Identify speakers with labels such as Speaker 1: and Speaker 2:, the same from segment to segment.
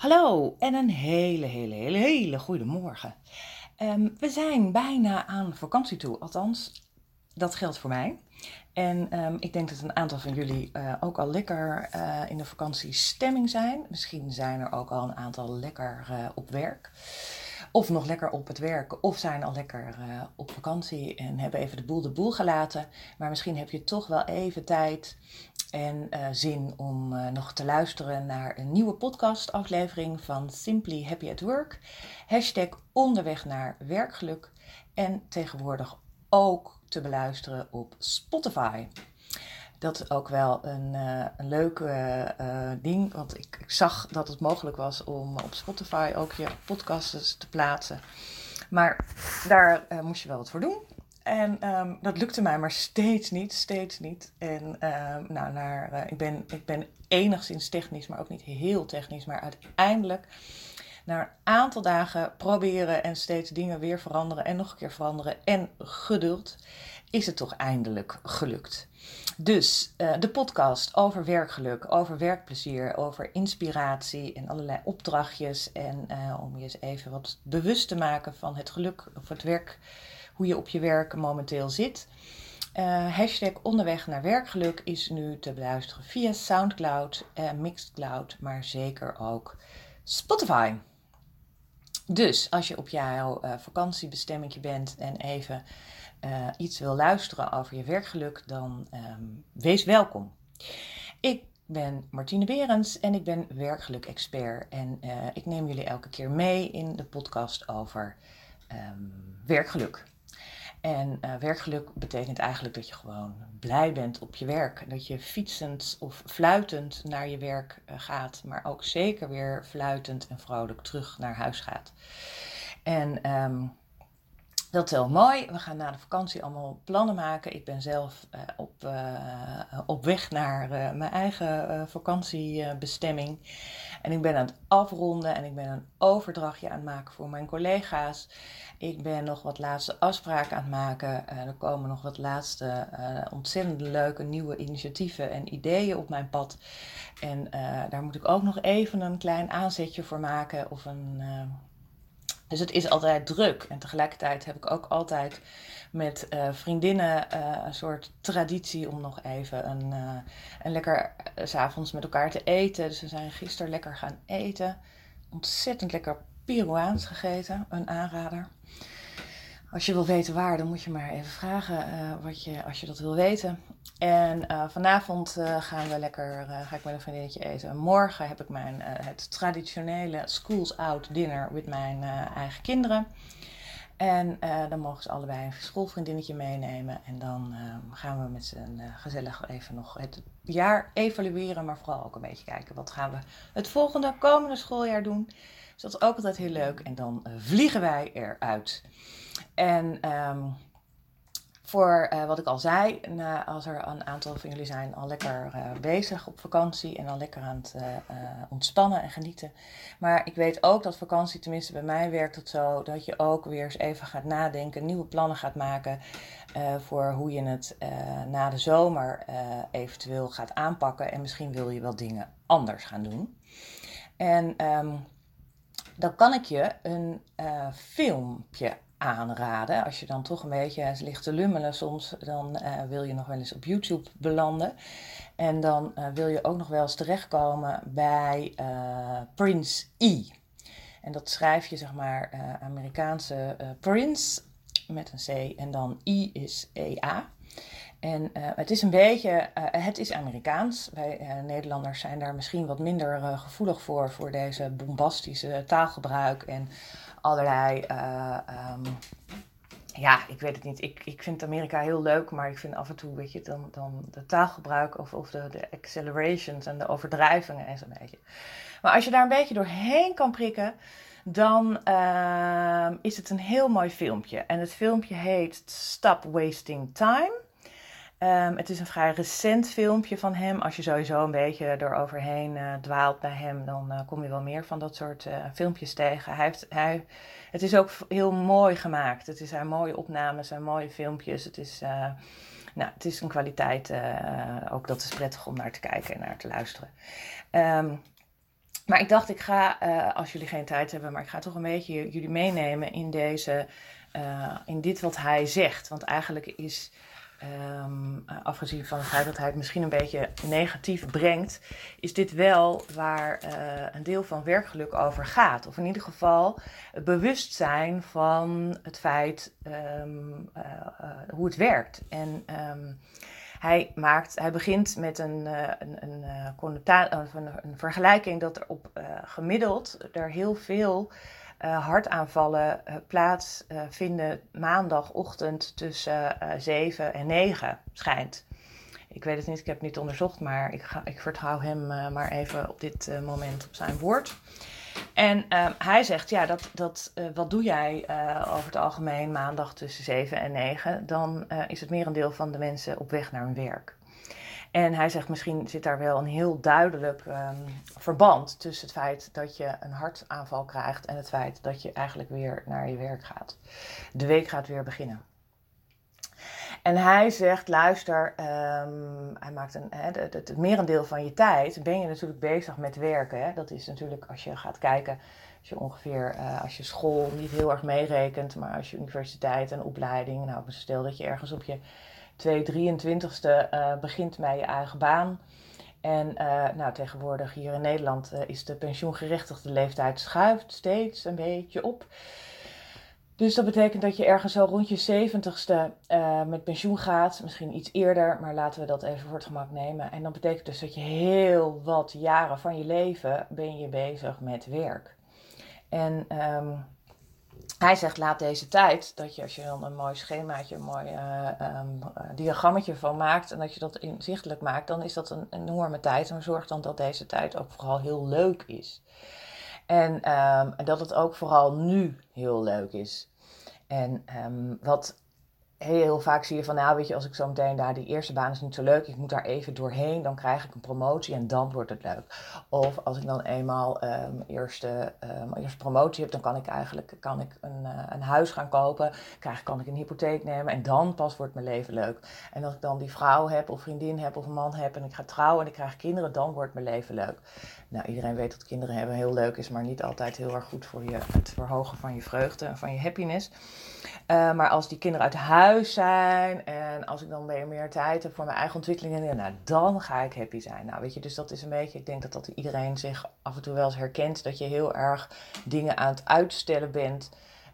Speaker 1: Hallo en een hele, hele, hele, hele goede morgen. Ehm, we zijn bijna aan vakantie toe, althans, dat geldt voor mij. En ehm, ik denk dat een aantal van jullie uh, ook al lekker uh, in de vakantiestemming zijn. Misschien zijn er ook al een aantal lekker uh, op werk. Of nog lekker op het werk, of zijn al lekker op vakantie en hebben even de boel de boel gelaten. Maar misschien heb je toch wel even tijd en uh, zin om uh, nog te luisteren naar een nieuwe podcastaflevering van Simply Happy at Work. Hashtag onderweg naar werkgeluk. En tegenwoordig ook te beluisteren op Spotify. Dat is ook wel een, uh, een leuk ding, want ik, ik, zag dat het mogelijk was om op Spotify ook je podcasts te plaatsen. Maar daar moest je wel wat voor doen. En um, dat lukte mij maar steeds niet, steeds niet. En um, nou, naar, uh, ik, ben, ik ben enigszins technisch, maar ook niet heel technisch. Maar uiteindelijk, na een aantal dagen proberen en steeds dingen weer veranderen en nog een keer veranderen en geduld, is het toch eindelijk gelukt. Dus uh, de podcast over werkgeluk, over werkplezier, over inspiratie en allerlei opdrachtjes. En uh, om je eens even wat bewust te maken van het geluk of het werk hoe je op je werk momenteel zit. Uh, hashtag onderweg naar werkgeluk is nu te beluisteren via Soundcloud, uh, Mixedcloud, maar zeker ook Spotify. Dus als je op jouw uh, vakantiebestemming bent en even iets wil luisteren over je werkgeluk, dan um, wees welkom. Ik ben Martine Berends en ik ben werkgeluk-expert. En ik neem jullie elke keer mee in de podcast over um, werkgeluk. En uh, werkgeluk betekent eigenlijk dat je gewoon blij bent op je werk. Dat je fietsend of fluitend naar je werk uh, gaat, maar ook zeker weer fluitend en vrolijk terug naar huis gaat. En um, dat is heel mooi. We gaan na de vakantie allemaal plannen maken. Ik ben zelf uh, op, op weg naar mijn eigen vakantiebestemming. En ik ben aan het afronden en ik ben een overdrachtje aan het maken voor mijn collega's. Ik ben nog wat laatste afspraken aan het maken. Er komen nog wat laatste ontzettend leuke nieuwe initiatieven en ideeën op mijn pad. En daar moet ik ook nog even een klein aanzetje voor maken. Of een, dus het is altijd druk. En tegelijkertijd heb ik ook altijd met vriendinnen een soort traditie om nog even een, een lekker s s'avonds met elkaar te eten. Dus we zijn gisteren lekker gaan eten. Ontzettend lekker Peruaans gegeten, een aanrader. Als je wil weten waar, dan moet je maar even vragen uh, wat je, als je dat wil weten. En uh, vanavond uh, gaan we lekker, ga ik met een vriendinnetje eten. Morgen heb ik mijn, het traditionele schools out dinner met mijn eigen kinderen. En dan mogen ze allebei een schoolvriendinnetje meenemen. En dan gaan we met z'n gezellig even nog het jaar evalueren. Maar vooral ook een beetje kijken wat gaan we het volgende komende schooljaar doen. Dus dat is ook altijd heel leuk. En dan vliegen wij eruit. En um, voor uh, wat ik al zei, als er een aantal van jullie zijn al lekker bezig op vakantie en al lekker aan het ontspannen en genieten. Maar ik weet ook dat vakantie, tenminste bij mij werkt het zo, dat je ook weer eens even gaat nadenken, nieuwe plannen gaat maken voor hoe je het na de zomer eventueel gaat aanpakken. En misschien wil je wel dingen anders gaan doen. En um, dan kan ik je een filmpje aanraden. Als je dan toch een beetje ligt te lummelen soms, dan uh, wil je nog wel eens op YouTube belanden. En dan uh, wil je ook nog wel eens terechtkomen bij Prince E. En dat schrijf je zeg maar Amerikaanse Prince met een C en dan I is EA. En uh, het is een beetje, uh, het is Amerikaans. Wij uh, Nederlanders zijn daar misschien wat minder gevoelig voor, voor deze bombastische taalgebruik en allerlei, um, ja, ik weet het niet. Ik, ik vind Amerika heel leuk, maar ik vind af en toe, weet je, dan, dan de taalgebruik of, of de, de accelerations en de overdrijvingen en zo'n beetje. Maar als je daar een beetje doorheen kan prikken, dan ehm, is het een heel mooi filmpje. En het filmpje heet Stop Wasting Time. Um, het is een vrij recent filmpje van hem. Als je sowieso een beetje eroverheen uh, dwaalt bij hem, dan uh, kom je wel meer van dat soort uh, filmpjes tegen. Hij heeft, hij, het is ook heel mooi gemaakt. Het zijn mooie opnames zijn mooie filmpjes. Het is, nou, het is een kwaliteit, ook dat is prettig om naar te kijken en naar te luisteren. Um, Maar ik dacht, ik ga, als jullie geen tijd hebben, maar ik ga toch een beetje jullie meenemen in deze, in dit wat hij zegt. Want eigenlijk is, um, afgezien van het feit dat hij het misschien een beetje negatief brengt, is dit wel waar uh, een deel van werkgeluk over gaat. Of in ieder geval het bewustzijn van het feit um, hoe het werkt. En um, hij, maakt, hij begint met een, een, een, een, vergelijking dat er op gemiddeld er heel veel hartaanvallen plaatsvinden maandagochtend tussen 7 en 9 schijnt. Ik weet het niet, ik heb het niet onderzocht, maar ik, ga, ik vertrouw hem maar even op dit moment op zijn woord. En uh, hij zegt, ja, dat, dat, uh, wat doe jij uh, over het algemeen maandag tussen 7 en 9? Dan is het merendeel van de mensen op weg naar hun werk. En hij zegt, misschien zit daar wel een heel duidelijk um, verband tussen het feit dat je een hartaanval krijgt en het feit dat je eigenlijk weer naar je werk gaat. De week gaat weer beginnen. En hij zegt, luister, um, hij maakt een, het, het, merendeel van je tijd ben je natuurlijk bezig met werken. Dat is natuurlijk als je gaat kijken, als je ongeveer, uh, als je school niet heel erg meerekent, maar als je universiteit en opleiding, nou stel dat je ergens op je 2, 23ste uh, begint met je eigen baan. En uh, nou, tegenwoordig hier in Nederland is de pensioengerechtigde leeftijd schuift steeds een beetje op. Dus dat betekent dat je ergens zo rond je zeventigste uh, met pensioen gaat. Misschien iets eerder, maar laten we dat even voor het gemak nemen. En dat betekent dus dat je heel wat jaren van je leven ben je bezig met werk. En um, hij zegt, laat deze tijd, dat je als je dan een mooi schemaatje, een mooi uh, um, diagrammetje van maakt en dat je dat inzichtelijk maakt, dan is dat een enorme tijd. En zorg dan dat deze tijd ook vooral heel leuk is. En, en dat het ook vooral nu heel leuk is. En um, wat heel vaak zie je van, nou weet je, als ik zo meteen daar, die eerste baan is niet zo leuk, ik moet daar even doorheen, dan krijg ik een promotie en dan wordt het leuk. Of als ik dan eenmaal um, eerste, um, eerste promotie heb, dan kan ik eigenlijk kan ik een, uh, een huis gaan kopen, krijg, kan ik een hypotheek nemen en dan pas wordt mijn leven leuk. En als ik dan die vrouw heb of vriendin heb of een man heb en ik ga trouwen en ik krijg kinderen, dan wordt mijn leven leuk. Nou, iedereen weet dat kinderen hebben heel leuk is, maar niet altijd heel erg goed voor je, het verhogen van je vreugde en van je happiness. Uh, maar als die kinderen uit huis zijn en als ik dan weer meer tijd heb voor mijn eigen ontwikkelingen, nou, dan ga ik happy zijn. Nou, weet je, dus dat is een beetje, ik denk dat, dat iedereen zich af en toe wel eens herkent, dat je heel erg dingen aan het uitstellen bent.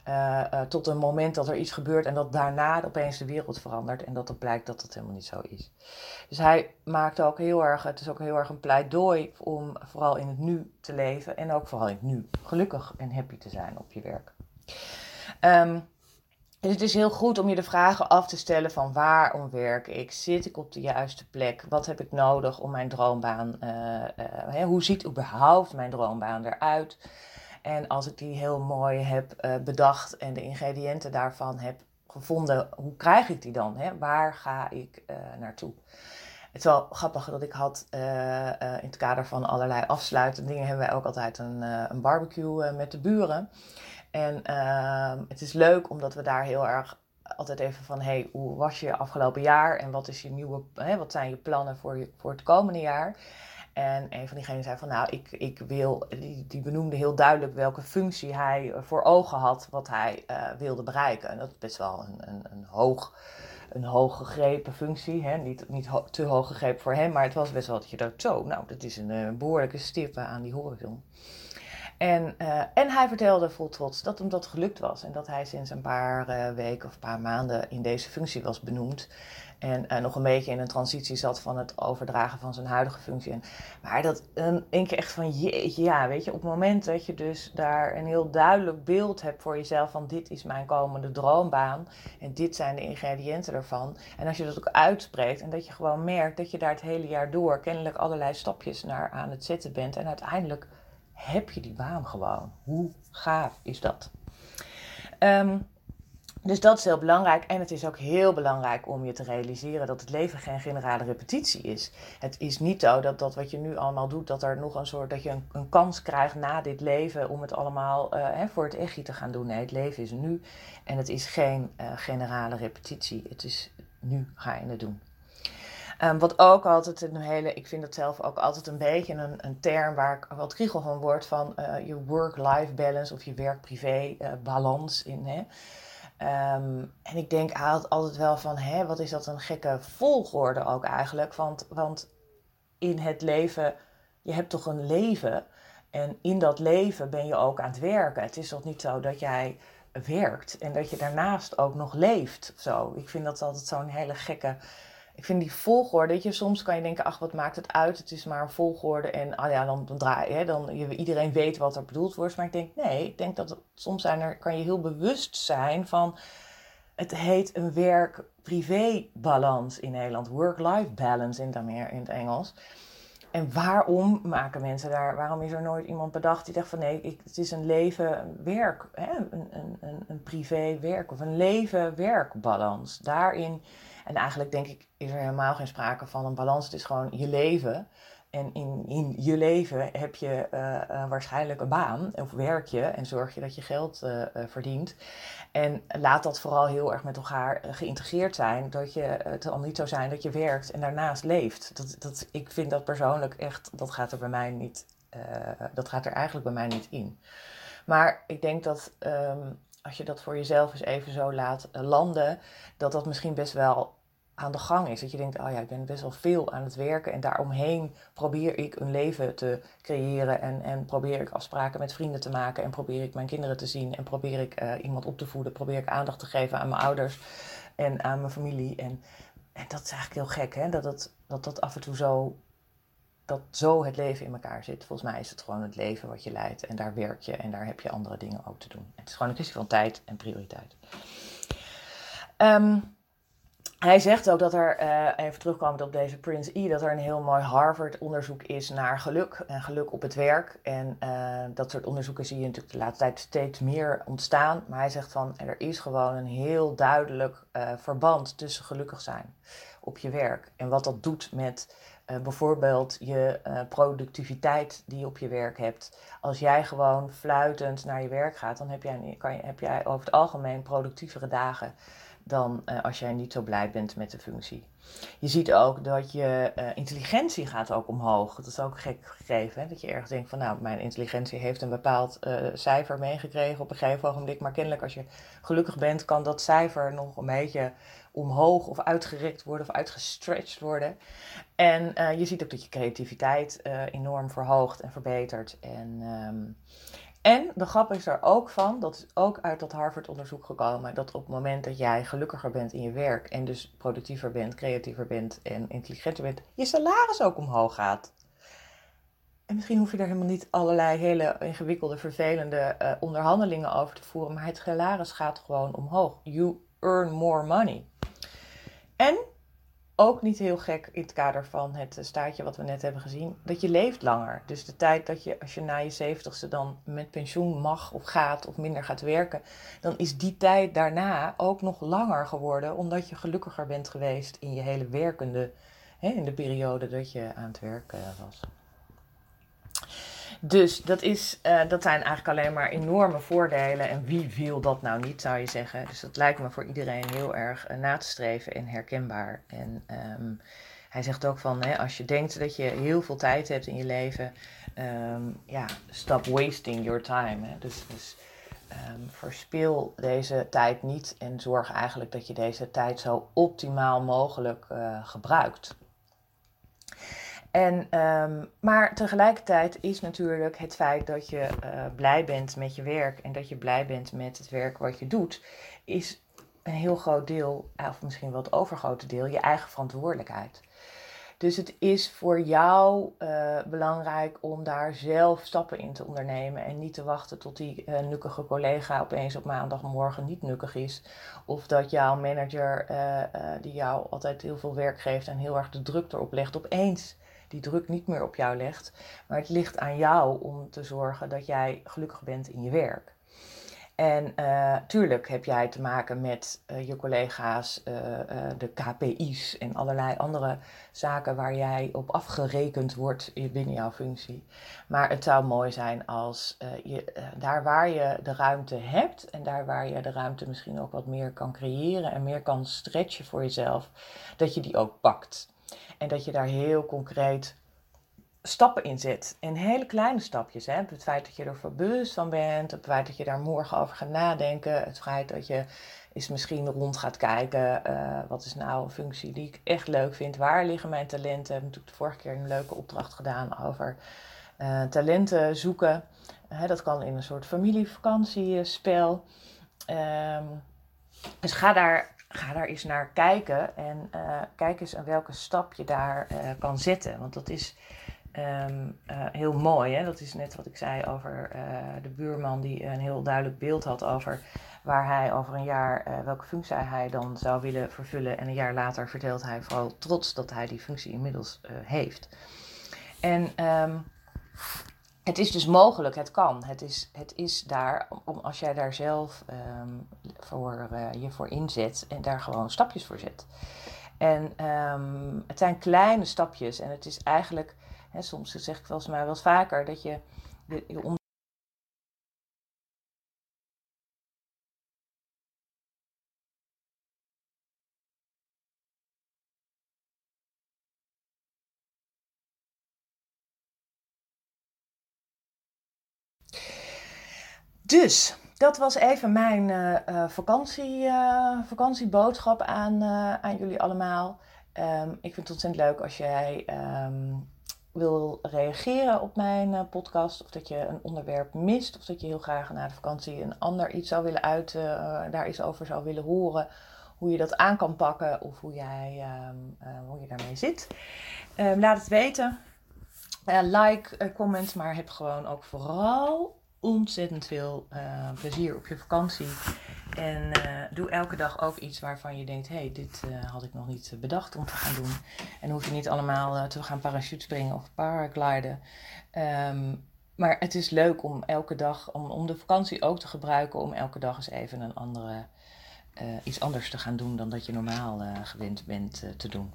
Speaker 1: Uh, tot een moment dat er iets gebeurt en dat daarna opeens de wereld verandert en dat het blijkt dat dat helemaal niet zo is. Dus hij maakt ook heel erg, het is ook heel erg een pleidooi om vooral in het nu te leven en ook vooral in het nu gelukkig en happy te zijn op je werk. Um, dus het is heel goed om je de vragen af te stellen van waarom werk ik? Zit ik op de juiste plek? Wat heb ik nodig om mijn droombaan? Uh, hoe ziet überhaupt mijn droombaan eruit? En als ik die heel mooi heb uh, bedacht en de ingrediënten daarvan heb gevonden, hoe krijg ik die dan? Hè? Waar ga ik naartoe? Het is wel grappig dat ik had in het kader van allerlei afsluitende dingen, hebben wij ook altijd een, een barbecue met de buren. En uh, het is leuk omdat we daar heel erg altijd even van, hey, hoe was je afgelopen jaar en wat, is je nieuwe, hè, wat zijn je plannen voor, je, voor het komende jaar? En een van diegenen zei van, nou, ik, ik wil, die, die benoemde heel duidelijk welke functie hij voor ogen had, wat hij uh, wilde bereiken. En dat is best wel een, een, een hoog, een hoog gegrepen functie. Hè? Niet, niet te hoog gegrepen voor hem, maar het was best wel dat je dacht, zo, nou, dat is een, een behoorlijke stip aan die horizon. En, uh, en hij vertelde vol trots dat hem dat gelukt was. En dat hij sinds een paar uh, weken of een paar maanden in deze functie was benoemd. En uh, nog een beetje in een transitie zat van het overdragen van zijn huidige functie. En, maar dat een, een keer echt van jeetje, ja, weet je, op het moment dat je dus daar een heel duidelijk beeld hebt voor jezelf van dit is mijn komende droombaan en dit zijn de ingrediënten ervan. En als je dat ook uitspreekt en dat je gewoon merkt dat je daar het hele jaar door kennelijk allerlei stapjes naar aan het zetten bent en uiteindelijk heb je die baan gewoon. Hoe gaaf is dat? Um, dus dat is heel belangrijk. En het is ook heel belangrijk om je te realiseren dat het leven geen generale repetitie is. Het is niet zo dat dat wat je nu allemaal doet, dat er nog een soort dat je een, een kans krijgt na dit leven om het allemaal hè, voor het echtje te gaan doen. Nee, het leven is nu en het is geen uh, generale repetitie. Het is nu ga je het doen. Um, wat ook altijd een hele, ik vind dat zelf ook altijd een beetje een, een term waar ik wat kriegel van word, van uh, je work-life balance of je werk-privé uh, balans in. Hè? Um, en ik denk altijd wel van, hè, wat is dat een gekke volgorde ook eigenlijk? Want, want in het leven, je hebt toch een leven en in dat leven ben je ook aan het werken. Het is toch niet zo dat jij werkt en dat je daarnaast ook nog leeft. Zo. Ik vind dat altijd zo'n hele gekke. Ik vind die volgorde, dat je, soms kan je denken, ach, wat maakt het uit? Het is maar een volgorde en ah ja, dan, draai je, dan iedereen weet wat er bedoeld wordt. Maar ik denk, nee, ik denk dat soms zijn er, kan je heel bewust zijn van, het heet een werk-privé balans in Nederland, work-life balance in het, in het Engels. En waarom maken mensen daar, waarom is er nooit iemand bedacht die dacht van nee, ik, het is een leven-werk, een, een, een, een privé-werk of een leven-werkbalans. Daarin, en eigenlijk denk ik, is er helemaal geen sprake van een balans, het is gewoon je leven. En in, in je leven heb je uh, waarschijnlijk een baan of werk je en zorg je dat je geld uh, verdient. En laat dat vooral heel erg met elkaar geïntegreerd zijn. Dat je, het al niet zo zijn dat je werkt en daarnaast leeft. Dat, dat, ik vind dat persoonlijk echt, dat gaat er bij mij niet, dat gaat er eigenlijk bij mij niet in. Maar ik denk dat um, als je dat voor jezelf eens even zo laat landen, dat dat misschien best wel aan de gang is. Dat je denkt, oh ja, ik ben best wel veel aan het werken en daaromheen probeer ik een leven te creëren en, en probeer ik afspraken met vrienden te maken en probeer ik mijn kinderen te zien en probeer ik uh, iemand op te voeden, probeer ik aandacht te geven aan mijn ouders en aan mijn familie. En, en dat is eigenlijk heel gek, hè? Dat, het, dat dat af en toe zo, dat zo het leven in elkaar zit. Volgens mij is het gewoon het leven wat je leidt en daar werk je en daar heb je andere dingen ook te doen. Het is gewoon een kwestie van tijd en prioriteit. Um, hij zegt ook dat er, uh, even terugkomend op deze Prince E, dat er een heel mooi Harvard-onderzoek is naar geluk en geluk op het werk. En uh, dat soort onderzoeken zie je natuurlijk de laatste tijd steeds meer ontstaan. Maar hij zegt van er is gewoon een heel duidelijk uh, verband tussen gelukkig zijn op je werk. En wat dat doet met bijvoorbeeld je productiviteit die je op je werk hebt. Als jij gewoon fluitend naar je werk gaat, dan heb jij, kan je, heb jij over het algemeen productievere dagen dan uh, als jij niet zo blij bent met de functie. Je ziet ook dat je intelligentie gaat ook omhoog. Dat is ook gek gegeven. Hè? Dat je ergens denkt van nou, mijn intelligentie heeft een bepaald cijfer meegekregen op een gegeven ogenblik. Maar kennelijk als je gelukkig bent, kan dat cijfer nog een beetje omhoog of uitgerekt worden of uitgestretched worden. En je ziet ook dat je creativiteit enorm verhoogt en verbetert. En um, en de grap is er ook van, dat is ook uit dat Harvard-onderzoek gekomen, dat op het moment dat jij gelukkiger bent in je werk en dus productiever bent, creatiever bent en intelligenter bent, je salaris ook omhoog gaat. En misschien hoef je daar helemaal niet allerlei hele ingewikkelde, vervelende uh, onderhandelingen over te voeren, maar het salaris gaat gewoon omhoog. You earn more money. En ook niet heel gek in het kader van het staartje wat we net hebben gezien, dat je leeft langer. Dus de tijd dat je, als je na je zeventigste dan met pensioen mag of gaat of minder gaat werken, dan is die tijd daarna ook nog langer geworden, omdat je gelukkiger bent geweest in je hele werkende, hè, in de periode dat je aan het werken was. Dus dat, is, uh, dat zijn eigenlijk alleen maar enorme voordelen. En wie wil dat nou niet, zou je zeggen. Dus dat lijkt me voor iedereen heel erg uh, na te streven en herkenbaar. En um, hij zegt ook van, hè, als je denkt dat je heel veel tijd hebt in je leven, um, ja, stop wasting your time. Dus, dus um, verspil deze tijd niet en zorg eigenlijk dat je deze tijd zo optimaal mogelijk uh, gebruikt. En, um, maar tegelijkertijd is natuurlijk het feit dat je uh, blij bent met je werk en dat je blij bent met het werk wat je doet, is een heel groot deel, of misschien wel het overgrote deel, je eigen verantwoordelijkheid. Dus het is voor jou uh, belangrijk om daar zelf stappen in te ondernemen en niet te wachten tot die uh, nukkige collega opeens op maandagmorgen niet nukkig is. Of dat jouw manager, die jou altijd heel veel werk geeft en heel erg de druk erop legt, opeens die druk niet meer op jou legt. Maar het ligt aan jou om te zorgen dat jij gelukkig bent in je werk. En uh, tuurlijk heb jij te maken met uh, je collega's, uh, de KPI's en allerlei andere zaken waar jij op afgerekend wordt binnen jouw functie. Maar het zou mooi zijn als je daar waar je de ruimte hebt en daar waar je de ruimte misschien ook wat meer kan creëren en meer kan stretchen voor jezelf, dat je die ook pakt. En dat je daar heel concreet stappen in zet. En hele kleine stapjes. Hè? Het feit dat je er bewust van bent. Het feit dat je daar morgen over gaat nadenken. Het feit dat je eens misschien rond gaat kijken. Uh, wat is nou een functie die ik echt leuk vind? Waar liggen mijn talenten? We hebben natuurlijk de vorige keer een leuke opdracht gedaan over uh, talenten zoeken. dat kan in een soort familievakantiespel. Um, dus ga daar, ga daar eens naar kijken. En uh, kijk eens aan welke stap je daar kan zetten. Want dat is Um, uh, heel mooi. Hè? Dat is net wat ik zei over de buurman die een heel duidelijk beeld had over waar hij over een jaar, welke functie hij dan zou willen vervullen. En een jaar later vertelt hij vooral trots dat hij die functie inmiddels heeft. En um, het is dus mogelijk, het kan. Het is, het is daar, om, als jij daar zelf um, voor, je voor inzet en daar gewoon stapjes voor zet. En het zijn kleine stapjes en het is eigenlijk Hè, soms zeg ik wel eens maar wel vaker dat je, de, je Dus dat was even mijn uh, vakantie, uh, vakantieboodschap aan, aan jullie allemaal. Um, ik vind het ontzettend leuk als jij um, wil reageren op mijn podcast, of dat je een onderwerp mist, of dat je heel graag na de vakantie een ander iets zou willen uiten, daar iets over zou willen horen, hoe je dat aan kan pakken of hoe, jij, uh, hoe je daarmee zit. Ehm, laat het weten. like, comment, maar heb gewoon ook vooral ontzettend veel plezier op je vakantie. En uh, doe elke dag ook iets waarvan je denkt: hé, hey, dit uh, had ik nog niet bedacht om te gaan doen. En hoef je niet allemaal te gaan parachute springen of paragliden. Um, maar het is leuk om elke dag, om, om de vakantie ook te gebruiken, om elke dag eens even een andere, iets anders te gaan doen dan dat je normaal gewend bent te doen.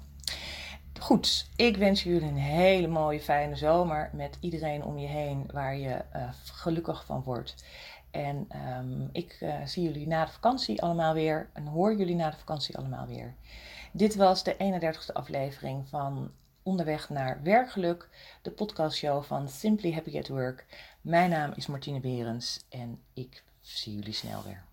Speaker 1: Goed, ik wens jullie een hele mooie, fijne zomer met iedereen om je heen waar je gelukkig van wordt. En um, ik uh, zie jullie na de vakantie allemaal weer en hoor jullie na de vakantie allemaal weer. Dit was de 31ste aflevering van Onderweg naar Werkgeluk, de podcastshow van Simply Happy at Work. Mijn naam is Martine Berens en ik zie jullie snel weer.